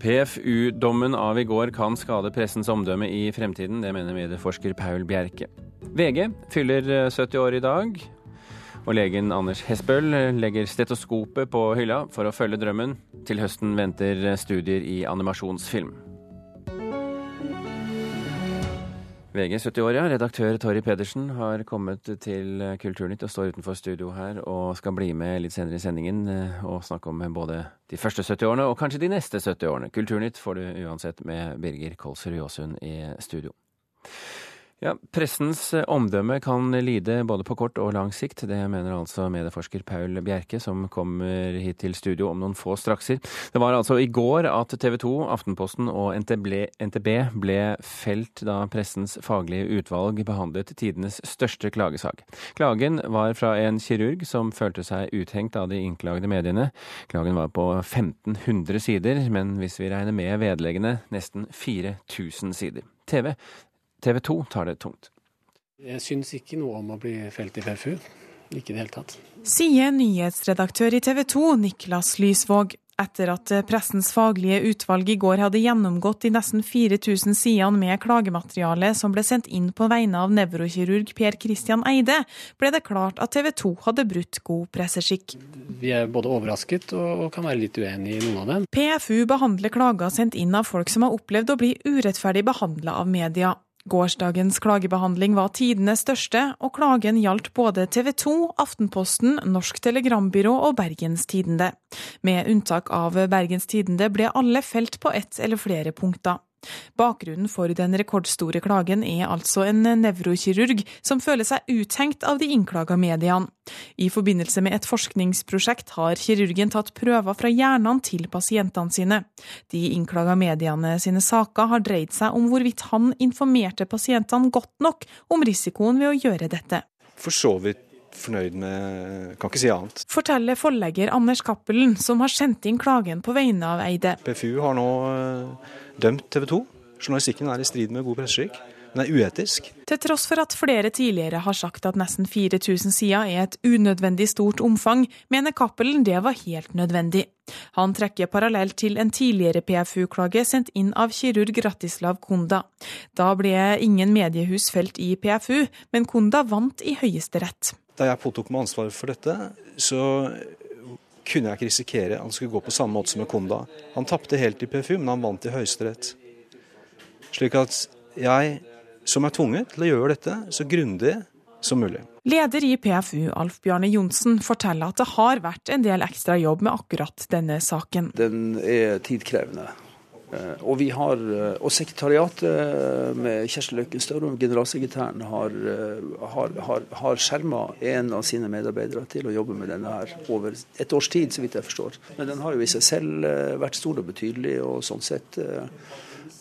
PFU-dommen av i går kan skade pressens omdømme i fremtiden. Det mener medieforsker Paul Bjerke. VG fyller 70 år i dag. Og legen Anders Hesbøl legger stetoskopet på hylla for å følge drømmen. Til høsten venter studier i animasjonsfilm. VG 70 år. Redaktør Torry Pedersen har kommet til Kulturnytt og står utenfor studio her og skal bli med litt senere i sendingen eh, og snakke om både de første 70 årene og kanskje de neste 70 årene. Kulturnytt får du uansett med Birger Kolsrud Jåsund i studio. Ja, Pressens eh, omdømme kan lide både på kort og lang sikt. Det mener altså medieforsker Paul Bjerke, som kommer hit til studio om noen få strakser. Det var altså i går at TV 2, Aftenposten og NTB ble felt da pressens faglige utvalg behandlet tidenes største klagesak. Klagen var fra en kirurg som følte seg uthengt av de innklagde mediene. Klagen var på 1500 sider, men hvis vi regner med vedleggene nesten 4000 sider. TV TV 2 tar det tungt. Jeg syns ikke noe om å bli felt i PFU. Ikke i det hele tatt. Sier nyhetsredaktør i TV 2, Niklas Lysvåg. Etter at pressens faglige utvalg i går hadde gjennomgått de nesten 4000 sidene med klagemateriale som ble sendt inn på vegne av nevrokirurg Per Christian Eide, ble det klart at TV 2 hadde brutt god presseskikk. Vi er både overrasket og kan være litt uenig i noen av dem. PFU behandler klager sendt inn av folk som har opplevd å bli urettferdig behandla av media. Gårsdagens klagebehandling var tidenes største, og klagen gjaldt både TV 2, Aftenposten, Norsk Telegrambyrå og Bergens Tidende. Med unntak av Bergens Tidende ble alle felt på ett eller flere punkter. Bakgrunnen for den rekordstore klagen er altså en nevrokirurg som føler seg uthengt av de innklaga mediene. I forbindelse med et forskningsprosjekt har kirurgen tatt prøver fra hjernene til pasientene sine. De innklaga mediene sine saker har dreid seg om hvorvidt han informerte pasientene godt nok om risikoen ved å gjøre dette. For så vidt fornøyd med Kan ikke si annet. Forteller forlegger Anders Cappelen, som har sendt inn klagen på vegne av Eide. PFU har nå eh, dømt TV 2. Journalistikken er i strid med god presseskikk. Den er uetisk. Til tross for at flere tidligere har sagt at nesten 4000 sider er et unødvendig stort omfang, mener Cappelen det var helt nødvendig. Han trekker parallell til en tidligere PFU-klage sendt inn av kirurg Ratislav Kunda. Da ble ingen mediehus felt i PFU, men Kunda vant i Høyesterett. Da jeg påtok meg ansvaret for dette, så kunne jeg ikke risikere at han skulle gå på samme måte som med Konda. Han tapte helt i PFU, men han vant i Høyesterett. Slik at jeg, som er tvunget til å gjøre dette så grundig som mulig. Leder i PFU, Alf Bjarne Johnsen, forteller at det har vært en del ekstra jobb med akkurat denne saken. Den er tidkrevende. Eh, og vi har, eh, og sekretariatet eh, med Kjersti Løkken Staurum, generalsekretæren, har, har, har, har skjerma en av sine medarbeidere til å jobbe med denne her over et års tid, så vidt jeg forstår. Men den har jo i seg selv vært stor og betydelig, og sånn sett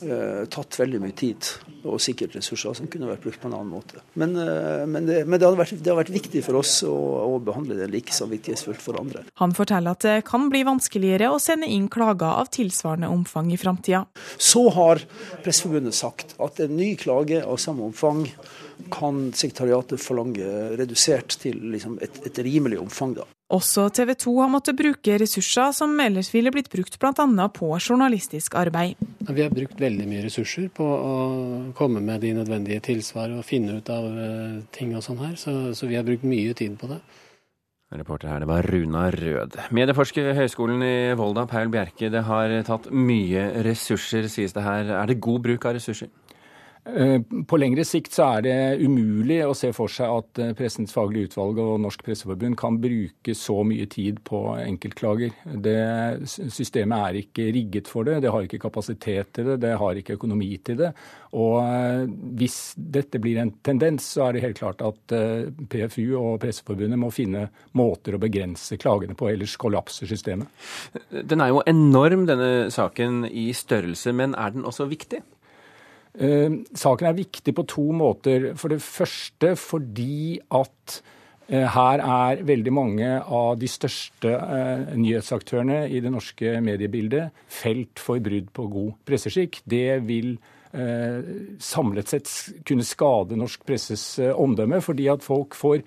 eh, tatt veldig mye tid og sikkert ressurser som kunne vært brukt på en annen måte. Men, eh, men, det, men det, har vært, vært, viktig for oss å, å behandle det like så viktigst for andre. Han forteller at det kan bli vanskeligere å sende inn klager av tilsvarende omfang i framtida. Så har Presseforbundet sagt at en ny klage av samme omfang kan sekretariatet forlange redusert til liksom et, et rimelig omfang. da. Også TV 2 har måttet bruke ressurser som ellers ville blitt brukt bl.a. på journalistisk arbeid. Vi har brukt veldig mye ressurser på å komme med de nødvendige tilsvar og finne ut av eh, ting og sånn her, så, så vi har brukt mye tid på det. Reporter her, det var Runa Rød. Medieforsker ved Høgskolen i Volda, Paul Bjerke. Det har tatt mye ressurser, sies det her. Er det god bruk av ressurser? Eh, på lengre sikt så er det umulig å se for seg at eh, Pressens faglige utvalg og Norsk Presseforbund kan bruke så mye tid på enkeltklager. Det Systemet er ikke rigget for det, det har ikke kapasitet til det, det har ikke økonomi til det. Og eh, hvis dette blir en tendens, så er det helt klart at PFU og Presseforbundet må finne måter å begrense klagene på, ellers kollapser systemet. Den er jo enorm, denne saken, i størrelse, men er den også viktig? Eh, saken er viktig på to måter. For det første fordi at eh, her er veldig mange av de største eh, nyhetsaktørene i det norske mediebildet felt for brudd på god presseskikk. Det vil samlet sett kunne skade norsk presses omdømme, fordi at folk får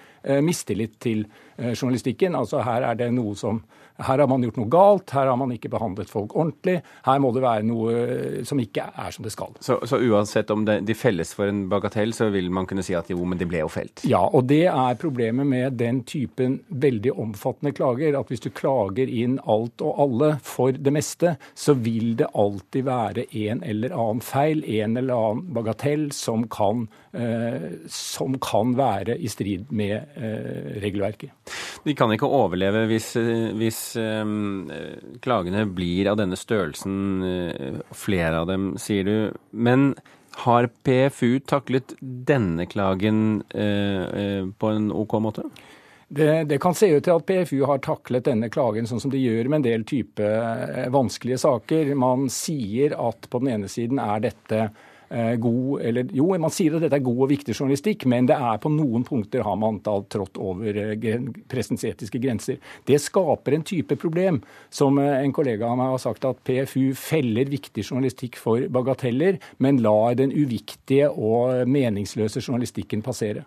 mistillit til journalistikken. Altså her er det noe som her har man gjort noe galt, her har man ikke behandlet folk ordentlig. Her må det være noe som ikke er som det skal. Så, så uansett om det, de felles for en bagatell, så vil man kunne si at jo, men de ble jo felt? Ja, og det er problemet med den typen veldig omfattende klager. At hvis du klager inn alt og alle for det meste, så vil det alltid være en eller annen feil, en eller annen bagatell, som kan, eh, som kan være i strid med eh, regelverket. De kan ikke overleve hvis, hvis um, klagene blir av denne størrelsen, uh, flere av dem, sier du. Men har PFU taklet denne klagen på en OK måte? Det, det, kan se ut til at PFU har taklet denne klagen sånn som de gjør med en del type vanskelige saker. Man sier at på den ene siden er dette Eh, god eller, Jo, man sier at dette er god og viktig journalistikk, men det er på noen punkter har man antall trådt over eh, pressens etiske grenser. Det skaper en type problem, som eh, en kollega av meg har sagt, at PFU feller viktig journalistikk for bagateller, men lar den uviktige og meningsløse journalistikken passere.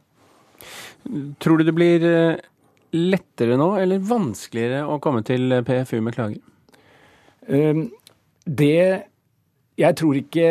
Tror du det blir lettere nå, eller vanskeligere å komme til PFU med klager? Det Jeg tror ikke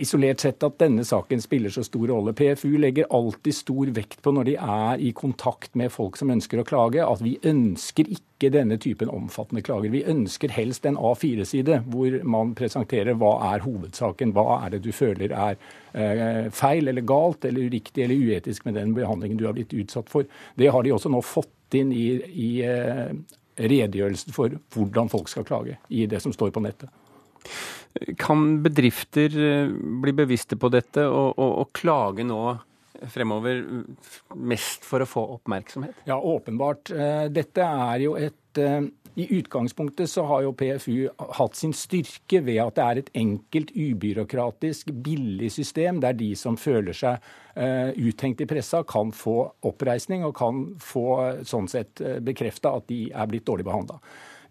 isolert sett at denne saken spiller så stor rolle. PFU legger alltid stor vekt på når de er i kontakt med folk som ønsker å klage, at vi ønsker ikke denne typen omfattende klager. Vi ønsker helst en A4-side hvor man presenterer hva er hovedsaken, hva er det du føler er eh, feil eller galt eller uriktig eller uetisk med den behandlingen du har blitt utsatt for. Det har de også nå fått inn i, i eh, redegjørelsen for hvordan folk skal klage i det som står på nettet. Kan bedrifter eh, bli bevisste på dette og, og, og klage nå fremover mest for å få oppmerksomhet? Ja, åpenbart. Eh, dette er jo et eh, i utgangspunktet så har jo PFU hatt sin styrke ved at det er et enkelt, ubyråkratisk, billig system der de som føler seg uthengt i pressa, kan få oppreisning og kan få sånn sett bekrefta at de er blitt dårlig behandla.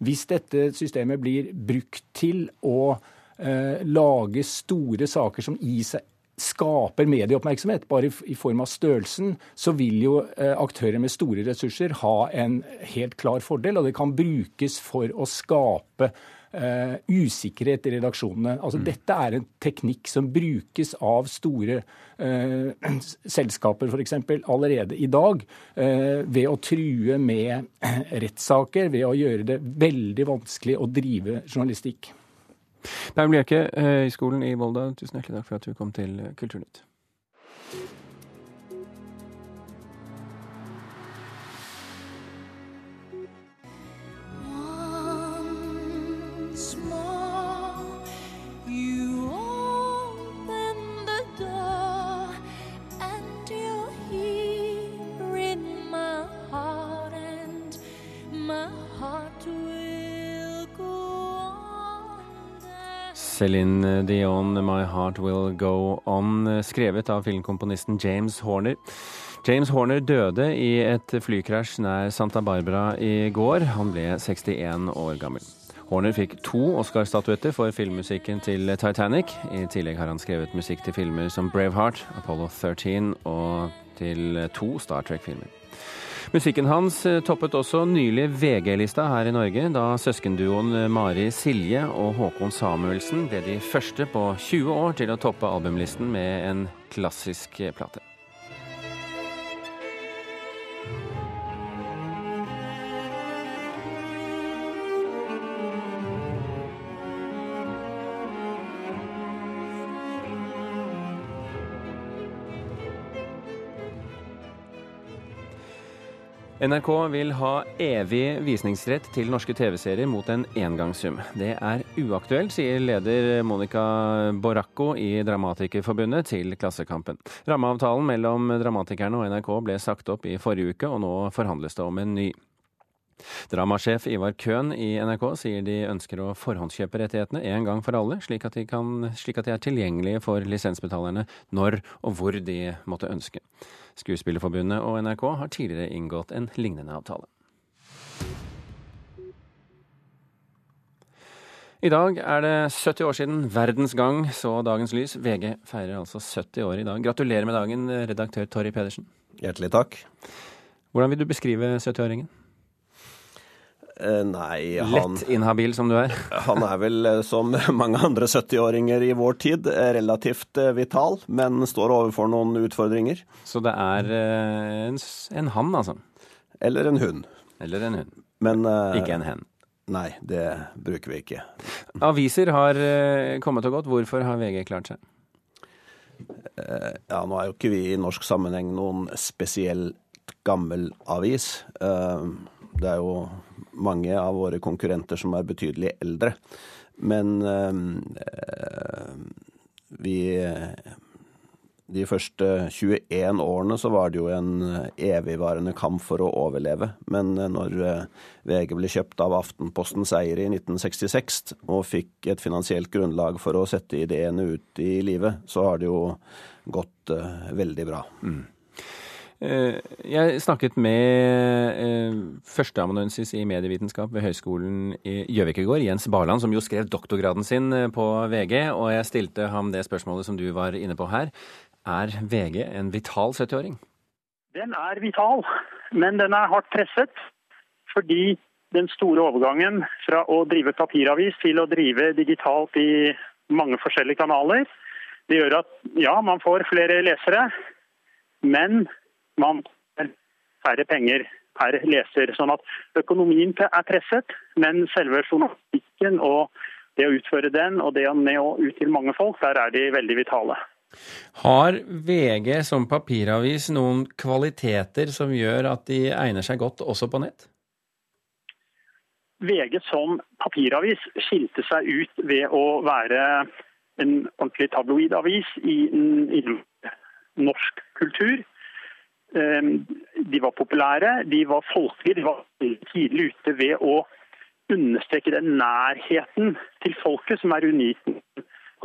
Hvis dette systemet blir brukt til å eh, lage store saker som i seg skaper medieoppmerksomhet, bare i form av størrelsen, så vil jo eh, aktører med store ressurser ha en helt klar fordel. Og det kan brukes for å skape Uh, usikkerhet i redaksjonene. Altså, mm. Dette er en teknikk som brukes av store uh, selskaper f.eks. allerede i dag, uh, ved å true med rettssaker, ved å gjøre det veldig vanskelig å drive journalistikk. Bernt Bjerke, Høgskolen i Volda, tusen hjertelig takk for at du kom til Kulturnytt. Céline Dion, 'My Heart Will Go On', skrevet av filmkomponisten James Horner. James Horner døde i et flykrasj nær Santa Barbara i går. Han ble 61 år gammel. Horner fikk to Oscar-statuetter for filmmusikken til Titanic. I tillegg har han skrevet musikk til filmer som Braveheart, Apollo 13 og til to Star Trek-filmer. Musikken hans eh, toppet også nylig VG-lista her i Norge, da søskenduoen eh, Mari Silje og Håkon Samuelsen ble de første på 20 år til å toppe albumlisten med en klassisk eh, plate. NRK vil ha evig visningsrett til norske TV-serier mot en engangssum. Det er uaktuelt, sier leder Monica Boracco i Dramatikerforbundet til Klassekampen. Rammeavtalen mellom Dramatikerne og NRK ble sagt opp i forrige uke, og nå forhandles det om en ny. Dramasjef Ivar Køhn i NRK sier de ønsker å forhåndskjøpe rettighetene en gang for alle, slik at, de kan, slik at de er tilgjengelige for lisensbetalerne når og hvor de måtte ønske. Skuespillerforbundet og NRK har tidligere inngått en lignende avtale. I dag er det 70 år siden Verdens Gang så dagens lys. VG feirer altså 70 år i dag. Gratulerer med dagen, redaktør Torry Pedersen. Hjertelig takk. Hvordan vil du beskrive 70-åringen? Eh, nei, han Lett inhabil som du er? han er vel, eh, som mange andre 70-åringer i vår tid, eh, relativt vital, men står overfor noen utfordringer. Så det er en, en hann, altså? Eller en hund. Eller en hund. Men, ikke en hen. Nei, det bruker vi ikke. Aviser har kommet og gått. Hvorfor har VG klart seg? Ja, nå er jo ikke vi i norsk sammenheng noen spesielt gammel avis. Det er jo mange av våre konkurrenter som er betydelig eldre. Men øh, vi de første 21 årene så var det jo en evigvarende kamp for å overleve. Men når VG ble kjøpt av Aftenpostens eiere i 1966 og fikk et finansielt grunnlag for å sette ideene ut i livet, så har det jo gått veldig bra. Mm. Eh, jeg snakket med eh, førsteamanuensis i medievitenskap ved Høgskolen i Gjøvik i går, Jens Barland, som jo skrev doktorgraden sin eh, på VG, og jeg stilte ham det spørsmålet som du var inne på her. Er VG en vital 70-åring? Den er vital, men den er hardt presset. Fordi den store overgangen fra å drive papiravis til å drive digitalt i mange forskjellige kanaler, det gjør at ja, man får flere lesere, men man færre penger per leser. Sånn at økonomien er presset, men selve journalistikken og det å utføre den og det å nå ut til mange folk, der er de veldig vitale. Har VG som papiravis noen kvaliteter som gjør at de egner seg godt også på nett? VG som papiravis skilte seg ut ved å være en ordentlig tabloidavis i, i norsk kultur. Ehm, de var populære, de var folkelige, de var tidlig ute ved å understreke den nærheten til folket som er unik.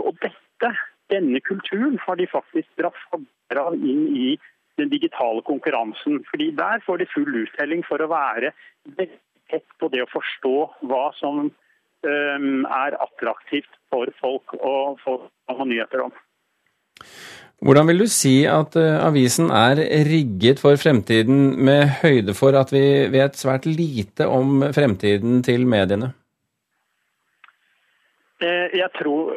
Og dette, denne kulturen har de faktisk dratt fra inn i den digitale konkurransen. fordi Der får de full uttelling for å være tett på det å forstå hva som um, er attraktivt for folk å få nyheter om. Hvordan vil du si at uh, avisen er rigget for fremtiden, med høyde for at vi vet svært lite om fremtiden til mediene? Eh, jeg tror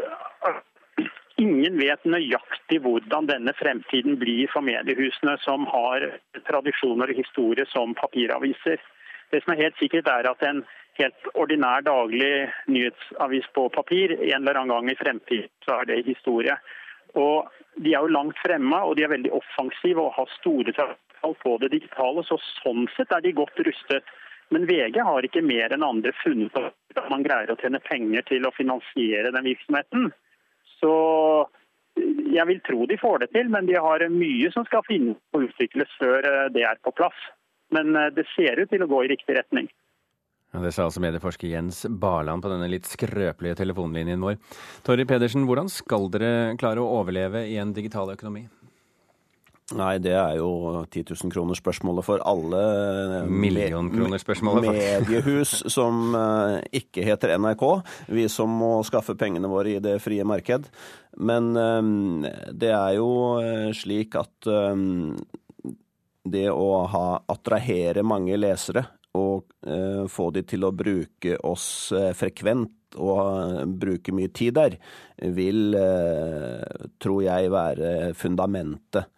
ingen vet nøyaktig hvordan denne fremtiden blir for mediehusene som har tradisjoner og historie som papiraviser. Det som er helt sikkert er at en helt ordinær daglig nyhetsavis på papir en eller annen gang i fremtiden så er det historie. Og De er jo langt fremme og de er veldig offensive og har store tall på det digitale. så Sånn sett er de godt rustet. Men VG har ikke mer enn andre funnet at man greier å tjene penger til å finansiere den virksomheten. Så jeg vil tro de får det til, men de har mye som skal finnes og utvikles før eh, det er på plass. Men eh, det ser ut til å gå i riktig retning. Ja, det sa altså medieforsker Jens Barland på denne litt skrøpelige telefonlinjen vår. Torry Pedersen, hvordan skal dere klare å overleve i en digital økonomi? Nei, det er jo 10 000 kroner spørsmålet for alle Millionkronersspørsmålet, mediehus som eh, ikke heter NRK. Vi som må skaffe pengene våre i det frie marked. Men eh, det er jo eh, slik at det å ha, attrahere mange lesere og eh, få de til å bruke oss eh, frekvent og eh, bruke mye tid der, vil, tror jeg, være fundamentet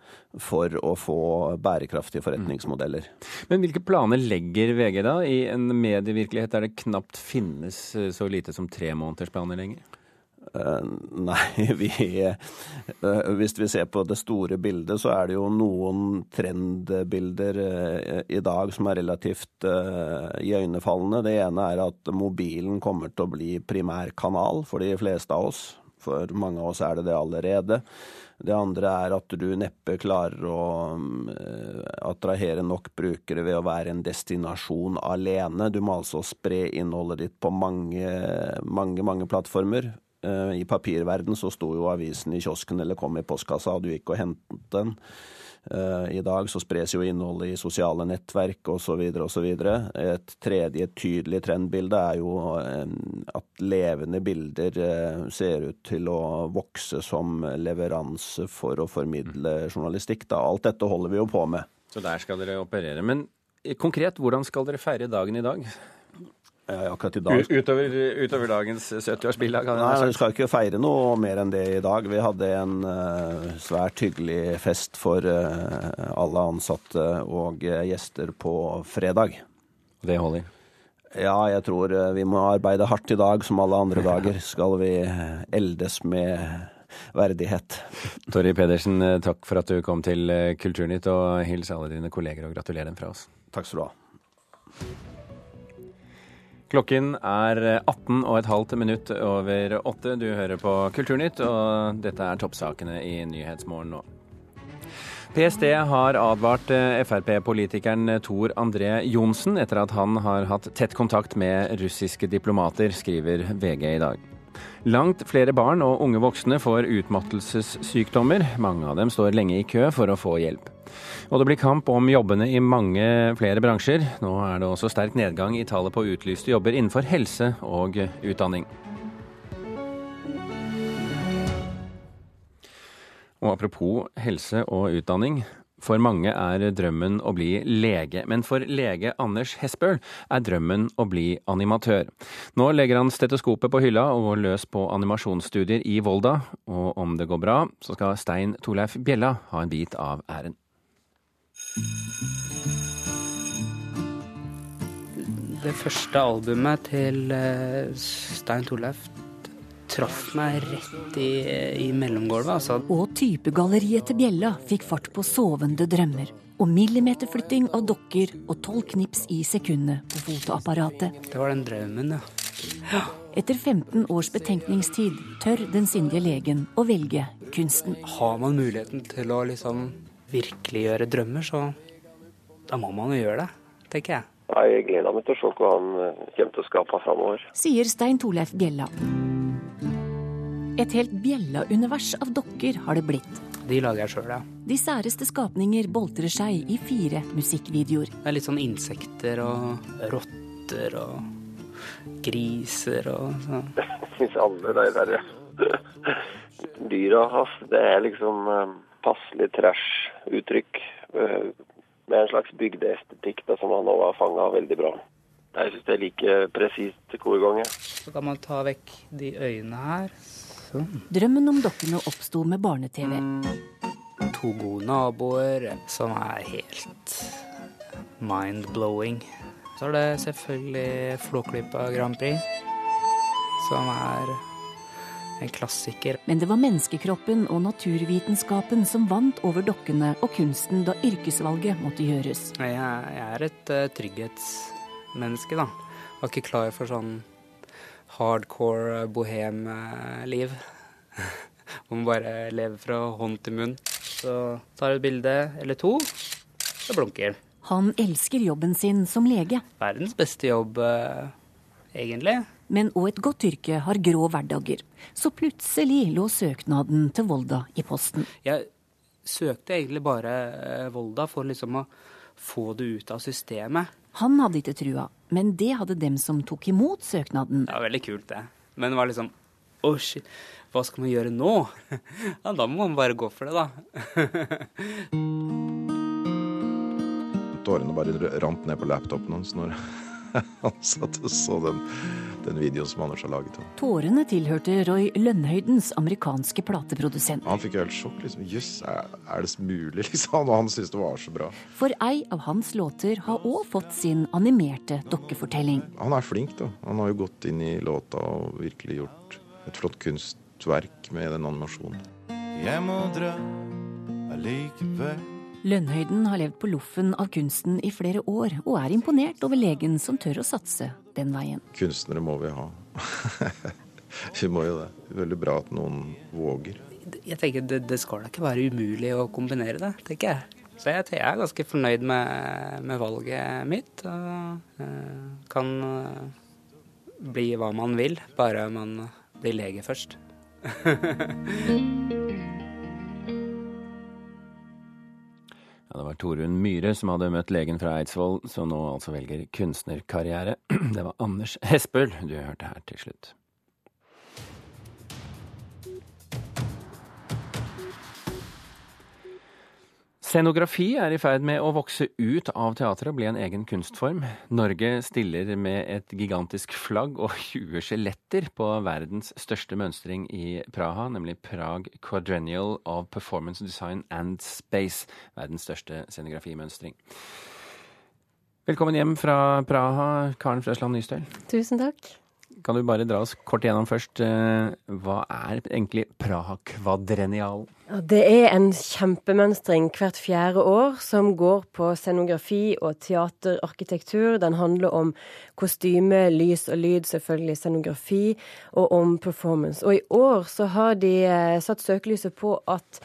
for å få bærekraftige forretningsmodeller. Men hvilke planer legger VG da, i en medievirkelighet der det knapt finnes så lite som tremånedersplaner lenger? Uh, nei, vi uh, Hvis vi ser på det store bildet, så er det jo noen trendbilder uh, i dag som er relativt iøynefallende. Det ene er at mobilen kommer til å bli primærkanal for de fleste av oss. For mange av oss er det det allerede. Det andre er at du neppe klarer å attrahere nok brukere ved å være en destinasjon alene. Du må altså spre innholdet ditt på mange, mange, mange plattformer. Eh, I papirverden så sto jo avisen i kiosken eller kom i postkassa, og du gikk og hentet den. Eh, I dag så spres jo innholdet i sosiale nettverk osv. osv. Et tredje tydelig trendbilde er jo eh, at levende bilder ser ut til å vokse som leveranse for å formidle journalistikk. Da. Alt dette holder vi jo på med. Så der skal dere operere. Men konkret, hvordan skal dere feire dagen i dag? Ja, akkurat i dag. Utover, utover dagens 70-årsbilde? Nei, vi skal ikke feire noe mer enn det i dag. Vi hadde en uh, svært hyggelig fest for uh, alle ansatte og uh, gjester på fredag. Det holder? Ja, jeg tror vi må arbeide hardt i dag, som alle andre dager. Skal vi eldes med verdighet. Torry Pedersen, takk for at du kom til Kulturnytt, og hils alle dine kolleger og gratulerer dem fra oss. Takk skal du ha. Klokken er 18 og et halvt minutt over åtte. Du hører på Kulturnytt, og dette er toppsakene i Nyhetsmorgen nå. PST har advart eh, Frp-politikeren Tor André Johnsen etter at han har hatt tett kontakt med russiske diplomater, skriver VG i dag. Langt flere barn og unge voksne får utmattelsessykdommer. Mange av dem står lenge i kø for å få hjelp. Og det blir kamp om jobbene i mange flere bransjer. Nå er det også sterk nedgang i tallet på utlyste jobber innenfor helse og utdanning. Og apropos helse og utdanning. For mange er drømmen å bli lege, men for lege Anders Hesbøl er drømmen å bli animatør. Nå legger han stetoskopet på hylla og går løs på animasjonsstudier i Volda, og om det går bra, så skal Stein Torleif Bjella ha en bit av æren. Det første albumet til eh, Stein Torleif traff meg rett i, i mellomgulvet. Altså. Og typegalleriet til Bjella fikk fart på sovende drømmer. Og millimeterflytting av dokker og tolv knips i sekundet på fotoapparatet. Det var den drømmen, ja. ja. Etter 15 års betenkningstid tør den sindige legen å velge kunsten. Har man muligheten til å liksom virkeliggjøre drømmer, så da må man jo gjøre det, tenker jeg. Jeg gleder meg til å se hva han eh, kommer til å skape framover. Sier Stein Torleif Bjella. Et helt bjella-univers av dokker har det blitt. De lager jeg sjøl, ja. De særeste skapninger boltrer seg i fire musikkvideoer. Det er litt sånn insekter og rotter og griser og sånn. Jeg syns alle de der dyra hans, det er liksom eh, passelig trash-uttrykk eh, med en slags bygdeestetikk som han òg har fanga veldig bra. Jeg syns det er like presist hver gang. Så kan man ta vekk de øynene her. Sånn. Drømmen om dokkene oppsto med barne-TV. To gode naboer som er helt mind-blowing. Så er det selvfølgelig Flåklypa Grand Prix, som er en klassiker. Men det var menneskekroppen og naturvitenskapen som vant over dokkene og kunsten da yrkesvalget måtte gjøres. Jeg, jeg er et uh, trygghetsmenneske, da. Var ikke klar for sånn hardcore bohem-liv. Hvor man bare lever fra hånd til munn. Så tar jeg et bilde eller to, så blunker den. Han elsker jobben sin som lege. Verdens beste jobb, uh, egentlig men òg et godt yrke har grå hverdager. Så plutselig lå søknaden til Volda i posten. Jeg søkte egentlig bare eh, Volda for liksom å få det ut av systemet. Han hadde ikke trua, men det hadde dem som tok imot søknaden. Det var veldig kult, det. Men det var liksom Å, oh shit. Hva skal man gjøre nå? Ja, da må man bare gå for det, da. Tårene bare rant ned på laptopen hans når han satt og så den, den videoen som Anders har laget. Tårene tilhørte Roy Lønnhøydens amerikanske plateprodusent. Han fikk jo helt sjokk. liksom, Jøss, er, er, det mulig? liksom, Og han syntes det var så bra. For ei av hans låter har òg fått sin animerte dokkefortelling. Han er flink, da. Han har jo gått inn i låta og virkelig gjort et flott kunstverk med den animasjonen. Jeg må dra allikevel Lønnhøyden har levd på loffen av kunsten i flere år, og er imponert over legen som tør å satse den veien. Kunstnere må vi ha. vi må jo det. Veldig bra at noen våger. Jeg tenker Det, det skal da ikke være umulig å kombinere det, tenker jeg. Så jeg, jeg er ganske fornøyd med, med valget mitt. Og uh, kan uh, bli hva man vil, bare man blir lege først. var Torunn Myhre som hadde møtt legen fra Eidsvoll, som nå altså velger kunstnerkarriere. Det var Anders Hespøl du hørte her til slutt. Scenografi er i ferd med å vokse ut av teatret og bli en egen kunstform. Norge stiller med et gigantisk flagg og 20 skjeletter på verdens største mønstring i Praha, nemlig Prague Quadrennial of Performance Design and Space, verdens største scenografimønstring. Velkommen hjem fra Praha, Karen Frøsland Nystøl. Tusen takk. Kan du bare dra oss kort gjennom først. Eh, hva er egentlig Praha-kvadrenial? Det er en kjempemønstring hvert fjerde år som går på scenografi og teaterarkitektur. Den handler om kostyme, lys og lyd, selvfølgelig scenografi, og om performance. Og i år så har de eh, satt søkelyset på at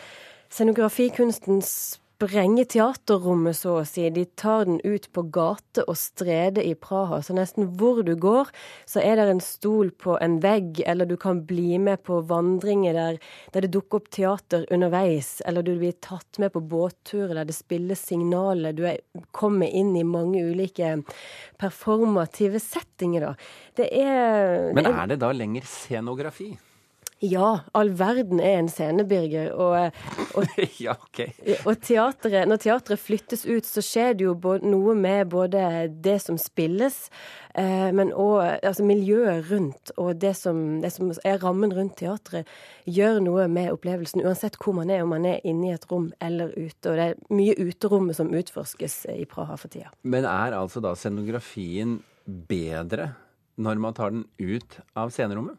scenografikunstens sprenge teaterrommet, så å si. De tar den ut på gate og strede i Praha. Så nesten hvor du går, så er det en stol på en vegg, eller du kan bli med på vandringer der, der det dukker opp teater underveis, eller du blir tatt med på båtturer der det spilles signaler. Du er, kommer inn i mange ulike performative settinger, da. Det er Men er det da lenger scenografi? Ja, all verden er en scene, Birger. Og, og, ja, okay. og teateret, når teatret flyttes ut, så skjer det jo noe med både det som spilles, eh, men òg altså miljøet rundt. Og det som, det som, er rammen rundt teatret, gjør noe med opplevelsen, uansett hvor man er, om man er inne i et rom eller ute. Og det er mye uterommet som utforskes i Praha for tida. Men er altså da scenografien bedre når man tar den ut av scenerommet?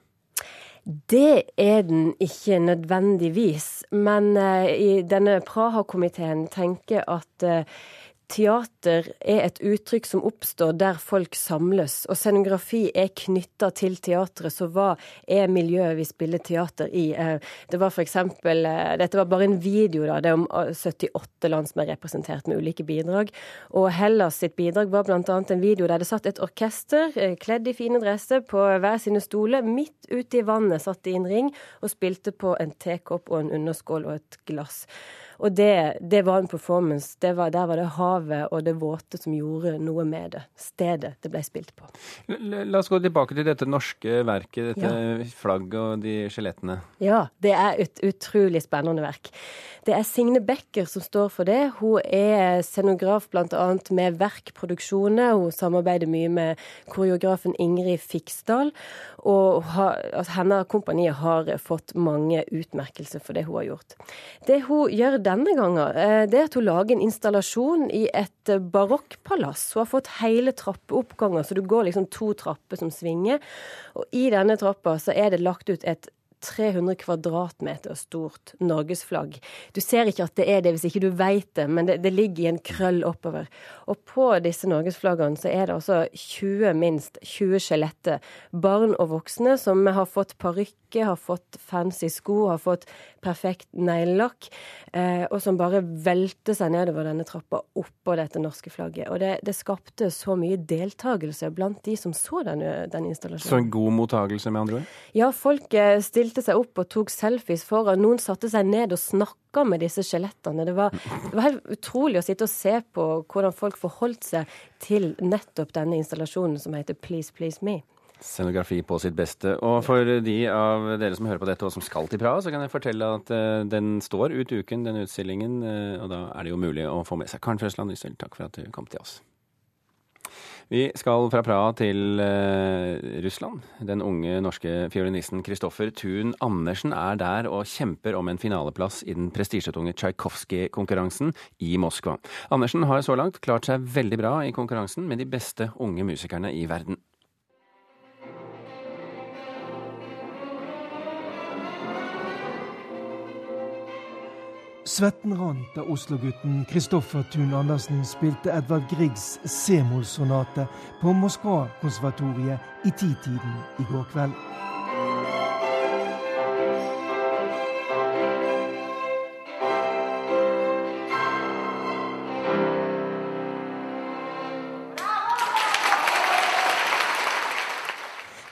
Det er den ikke nødvendigvis, men uh, i denne Praha-komiteen tenker at uh, Teater er et uttrykk som oppstår der folk samles, og scenografi er knytta til teatret. Så hva er miljøet vi spiller teater i? Eh, det var eksempel, eh, Dette var bare en video, da. Det er om 78 eh, land som er representert med ulike bidrag. Og Hellas sitt bidrag var bl.a. en video der det satt et orkester kledd i fine dresser på hver sine stoler. Midt ute i vannet satt de i en ring og spilte på en tekopp og en underskål og et glass. Og det, det var en performance. Var, der var det havet og det våte som gjorde noe med det. Stedet det ble spilt på. La oss gå tilbake til dette norske verket, dette ja. flagget og de skjelettene. Ja, det er et utrolig spennende verk. Det er Signe Becker som står for det. Hun er scenograf bl.a. med verkproduksjoner. Hun samarbeider mye med koreografen Ingrid Fiksdal. Og har, altså, henne kompani har fått mange utmerkelser for det hun har gjort. Det hun gjør denne gangen, eh, det er at hun lager en installasjon i et eh, barokkpalass. Hun har fått hele trappeoppganger, så du går liksom to trapper som svinger. Og i denne trappa så er det lagt ut et 300 kvadratmeter stort norgesflagg. Du ser ikke at det er det hvis ikke du veit det, men det, det, ligger i en krøll oppover. Og på disse norgesflaggene så er det altså 20, minst 20 skjeletter. Barn og voksne som har fått parykker, har fått fancy sko, har fått perfekt neglelakk, eh, og som bare velte seg nedover denne trappa oppå dette norske flagget. Og det, det skapte så mye deltakelse blant de som så denne, den installasjonen. Så en god mottagelse, med andre ord? Ja, folk eh, stilte stilte seg opp og tok selfies foran. Noen satte seg ned og snakka med disse skjelettene. Det var, det var helt utrolig å sitte og se på hvordan folk forholdt seg til nettopp denne installasjonen som heter Please Please Me. Scenografi på sitt beste. Og for de av dere som hører på dette og som skal til Praha, så kan jeg fortelle at uh, den står ut uken, den utstillingen. Uh, og da er det jo mulig å få med seg. Karen Frøsland Nysel, takk for at du kom til oss. Vi skal fra Praha til uh, Russland. Den unge norske fiolinisten Kristoffer Thun Andersen er der og kjemper om en finaleplass i den prestisjetunge Tsjajkovskij-konkurransen i Moskva. Andersen har så langt klart seg veldig bra i konkurransen med de beste unge musikerne i verden. Svetten rant da Oslo-gutten Kristoffer Thun Andersen spilte Edvard Griegs C-moll-sonate på Moskva-konservatoriet i titiden i går kveld.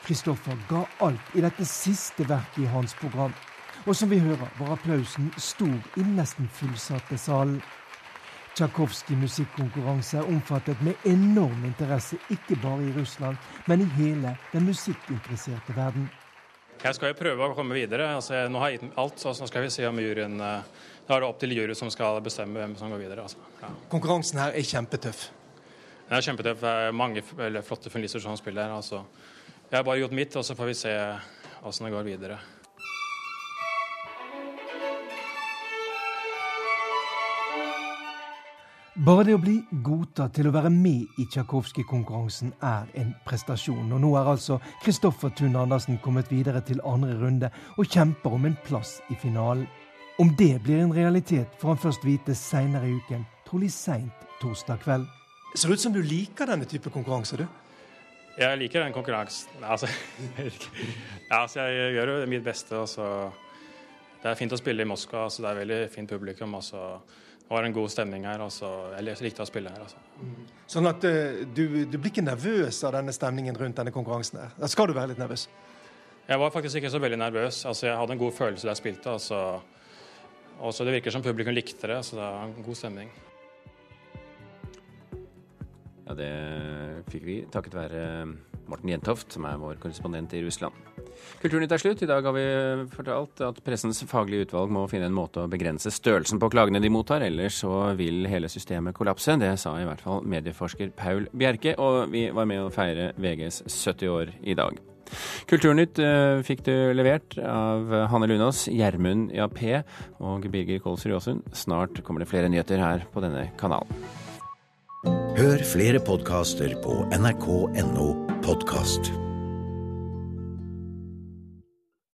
Kristoffer ga alt i dette siste verket i hans program. Og som vi hører, var applausen stor i nesten fullsatte salen. Tsjajkovskij musikkonkurranse er omfattet med enorm interesse, ikke bare i Russland, men i hele den musikkinteresserte verden. Jeg skal jo prøve å komme videre. Altså, nå har jeg gitt alt, så nå skal vi se om juryen Da er det opp til jury som skal bestemme hvem som går videre. Altså. Ja. Konkurransen her er kjempetøff. Den er kjempetøff. Det er mange flotte finalister som spiller. Altså. Jeg har bare gjort mitt, og så får vi se åssen det går videre. Bare det å bli godtatt til å være med i Tsjajkovskij-konkurransen er en prestasjon. Og nå er altså Kristoffer Thun Andersen kommet videre til andre runde og kjemper om en plass i finalen. Om det blir en realitet, får han først vite seinere i uken, trolig seint torsdag kveld. Det ser ut som du liker denne type konkurranse, du? Jeg liker den konkurransen. Altså, ja, altså jeg gjør jo mitt beste. Altså. Det er fint å spille i Moskva. Altså, det er veldig fint publikum. Altså. Var en god stemning her. Altså. Jeg likte å spille her. Altså. Mm. Sånn at uh, du, du, blir ikke nervøs av denne stemningen rundt denne konkurransen? her? Da skal du være litt nervøs? Jeg var faktisk ikke så veldig nervøs. Altså, jeg hadde en god følelse da jeg spilte. Altså. Også det virker som publikum likte det, så det er en god stemning. Ja, det fikk vi takket være Morten Jentoft, som er vår korrespondent i Russland. Kulturnytt er slutt. I dag har vi fortalt at pressens faglige utvalg må finne en måte å begrense størrelsen på klagene de mottar, ellers så vil hele systemet kollapse. Det sa i hvert fall medieforsker Paul Bjerke, og vi var med å feire VGs 70 år i dag. Kulturnytt uh, fikk du levert av Hanne Lunås, Gjermund Jappé og Birger Kolsrud Aasund. Snart kommer det flere nyheter her på denne kanalen. Hør flere podkaster på nrk.no Podcast.